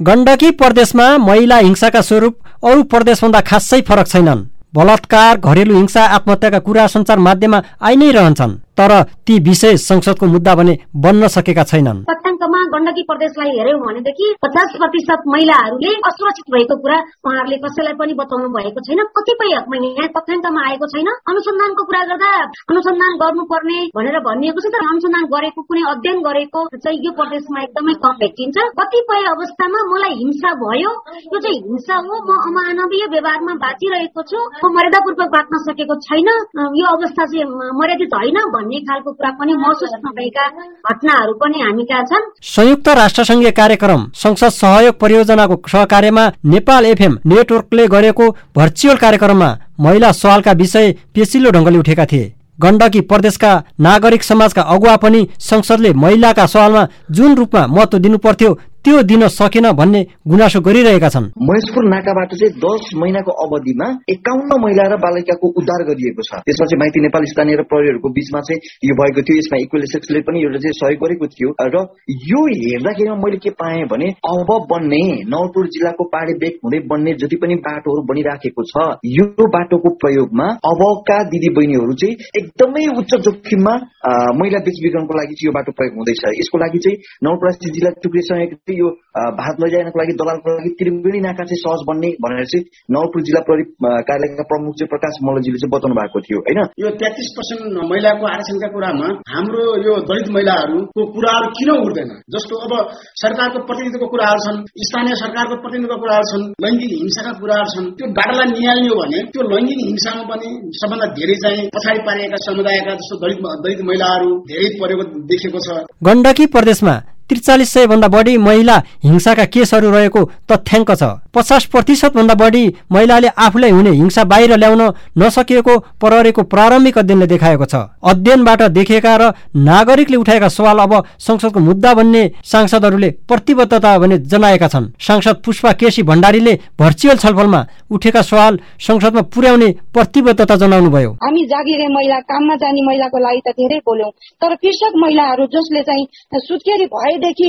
गण्डकी प्रदेशमा महिला हिंसाका स्वरूप अरू प्रदेशभन्दा खासै फरक छैनन्। बलात्कार घरेलु हिंसा आत्महत्याका कुरा सञ्चार माध्यममा आइ नै रहन्छन्। तर ती विषय संसदको मुद्दा भने बन्न सकेका छैनन्। तथ्याङ्कमा गण्डकी प्रदेशलाई हेऱ्यौँ भनेदेखि पचास प्रतिशत महिलाहरूले असुरक्षित भएको कुरा उहाँहरूले कसैलाई पनि बताउनु भएको छैन। कतिपय यहाँ तथ्याङ्कमा आएको छैन। अनुसन्धानको कुरा गर्दा अनुसन्धान गर्नुपर्ने भनेर भनिएको छ तर अनुसन्धान गरेको कुनै अध्ययन गरेको चाहिँ यो प्रदेशमा एकदमै कम भेटिन्छ। कतिपय अवस्थामा मलाई हिंसा भयो। यो चाहिँ हिंसा हो। म अमानवीय व्यवहारमा बाँचिरहेको छु। म मर्यादापूर्वक बाँच्न सकेको छैन। यो अवस्था चाहिँ मर्यादित होइन भन्ने खालको कुरा पनि महसुस नभएका घटनाहरू पनि हामी कहाँ छन्। संयुक्त राष्ट्रसङ्घीय कार्यक्रम संसद सहयोग परियोजनाको सहकार्यमा नेपाल एफएम नेटवर्कले गरेको भर्चुअल कार्यक्रममा महिला सवालका विषय पेसिलो ढङ्गले उठेका थिए। गण्डकी प्रदेशका नागरिक समाजका अगुवा पनि संसदले महिलाका सवालमा जुन रूपमा महत्व दिनुपर्थ्यो त्यो दिन सकेन भन्ने गुनासो गरिरहेका छन्। महेशपुर नाकाबाट चाहिँ दस महिनाको अवधिमा एकाउन्न महिला र बालिकाको उद्धार गरिएको छ। त्यसमा चाहिँ माइती नेपाल स्थानीय र प्रहरीहरूको बिचमा चाहिँ यो भएको थियो। यसमा इक्वेल सेक्सले पनि एउटा चाहिँ सहयोग गरेको थियो। र यो हेर्दाखेरिमा मैले के पाएँ भने अब बन्ने नवलपुर जिल्लाको पहाडी बेग हुँदै बन्ने जति पनि बाटोहरू बनिराखेको छ यो बाटोको प्रयोगमा अबका दिदी बहिनीहरू चाहिँ एकदमै उच्च जोखिममा महिला बेच बिग्रनको लागि चाहिँ यो बाटो प्रयोग हुँदैछ। यसको लागि चाहिँ नवलपरासी जिल्ला टुक्रेसँग यो भात लैजानको लागि दलालको लागि त्रिवेणी नाका चाहिँ सहज बन्ने भनेर चाहिँ नवलपुर जिल्ला प्रहरी कार्यालयका प्रमुख चाहिँ प्रकाश मल्लजीले चाहिँ बताउनु भएको थियो होइन? यो तेत्तिस पर्सेन्ट महिलाको आरक्षणका कुरामा हाम्रो यो दलित महिलाहरूको कुराहरू किन उठ्दैन? जस्तो अब सरकारको प्रतिनिधित्वको कुराहरू छन् स्थानीय सरकारको प्रतिनिधित्वको कुराहरू छन् लैङ्गिक हिंसाका कुराहरू छन् त्यो बाटालाई निहाल्ने हो भने त्यो लैङ्गिक हिंसामा पनि सबभन्दा धेरै चाहिँ पछाडि पारिएका समुदायका जस्तो दलित दलित महिलाहरू धेरै परेको देखेको छ। गण्डकी प्रदेशमा त्रिचालिस सय भन्दा बढी महिला हिंसाका केसहरू रहेको तथ्याङ्क छ। पचास प्रतिशत भन्दा बढी महिलाले आफूलाई हुने हिंसा बाहिर ल्याउन नसकिएको प्रहरीको प्रारम्भिक अध्ययनले देखाएको छ। अध्ययनबाट देखिएका र नागरिकले उठाएका सवाल अब संसदको मुद्दा बन्ने सांसदहरूले प्रतिबद्धता भने जनाएका छन्। सांसद पुष्पा केसी भण्डारीले भर्चुअल छलफलमा उठेका सवाल संसदमा पुर्याउने प्रतिबद्धता जनाउनु भयो हामी जागिरे महिला काममा जाने महिलाको लागि त धेरै बोल्यौं तर कृषक महिलाहरू जसले चाहिँ सुत्केरी भएदेखि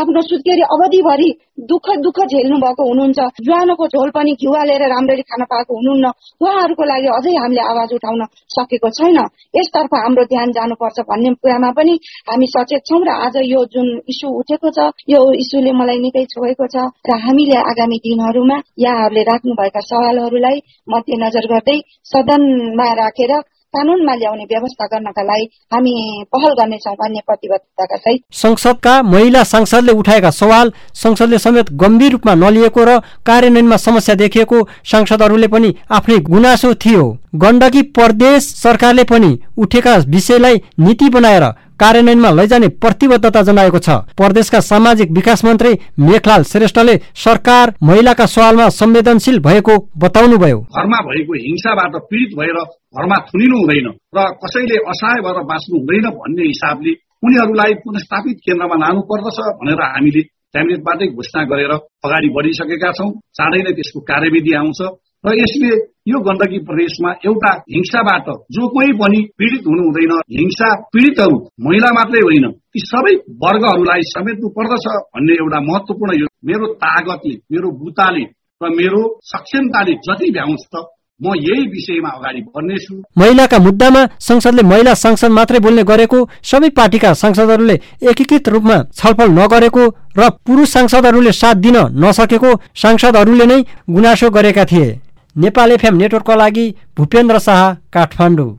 आफ्नो सुत्केरी अवधिभरि दुःख दुःख झेल्नु भएको हुनुहुन्छ। ज्वानोको झोल पनि घिउ हालेर राम्ररी खान पाएको हुनुहुन्न। उहाँहरूको लागि अझै हामीले आवाज उठाउन सकेको छैन। यसतर्फ हाम्रो ध्यान जानुपर्छ भन्ने कुरामा पनि हामी सचेत छौँ र आज यो जुन इस्यु उठेको छ यो इस्युले मलाई निकै छोएको छ र हामीले आगामी दिनहरूमा यहाँहरूले राख्नुभएका सवालहरूलाई मध्यनजर गर्दै सदनमा राखेर कानूनमा ल्याउने व्यवस्था गर्नका लागि हामी पहल गर्नेछौँ भन्ने प्रतिबद्धताका सहित। संसदका महिला सांसदले उठाएका सवाल संसदले समेत गम्भीर रूपमा नलिएको र कार्यान्वयनमा समस्या देखिएको सांसदहरूले पनि आफ्नै गुनासो थियो। गण्डकी प्रदेश सरकारले पनि उठेका विषयलाई नीति बनाएर कार्यान्वयनमा लैजाने प्रतिबद्धता जनाएको छ। प्रदेशका सामाजिक विकास मन्त्री मेखलाल श्रेष्ठले सरकार महिलाका सवालमा संवेदनशील भएको बताउनुभयो। घरमा भएको हिंसाबाट पीडित भएर घरमा थुनिनु हुँदैन र कसैले असहाय भएर बाँच्नु हुँदैन भन्ने हिसाबले उनीहरूलाई पुनस्थापित केन्द्रमा लानु पर्दछ भनेर हामीले क्याबिनेटबाटै घोषणा गरेर अगाडि बढिसकेका छौँ। चाँडै नै त्यसको कार्यविधि आउँछ। र यसले यो गण्डकी प्रदेशमा एउटा हिंसाबाट जो कोही पनि पीडित हुनु हुँदैन। हिंसा पीडितहरू महिला मात्रै होइन ती सबै वर्गहरूलाई समेट्नु पर्दछ भन्ने एउटा महत्वपूर्ण यो मेरो तागतले मेरो बुताले र मेरो सक्षमताले जति भ्याउँछ म यही विषयमा अगाडि बढ्नेछु। महिलाका मुद्दामा संसदले महिला सांसद मात्रै बोल्ने गरेको सबै पार्टीका सांसदहरूले एकीकृत रूपमा छलफल नगरेको र पुरुष सांसदहरूले साथ दिन नसकेको सांसदहरूले नै गुनासो गरेका थिए। नेपाल एफएम नेटवर्कका लागि भूपेन्द्र शाह काठमाडौँ।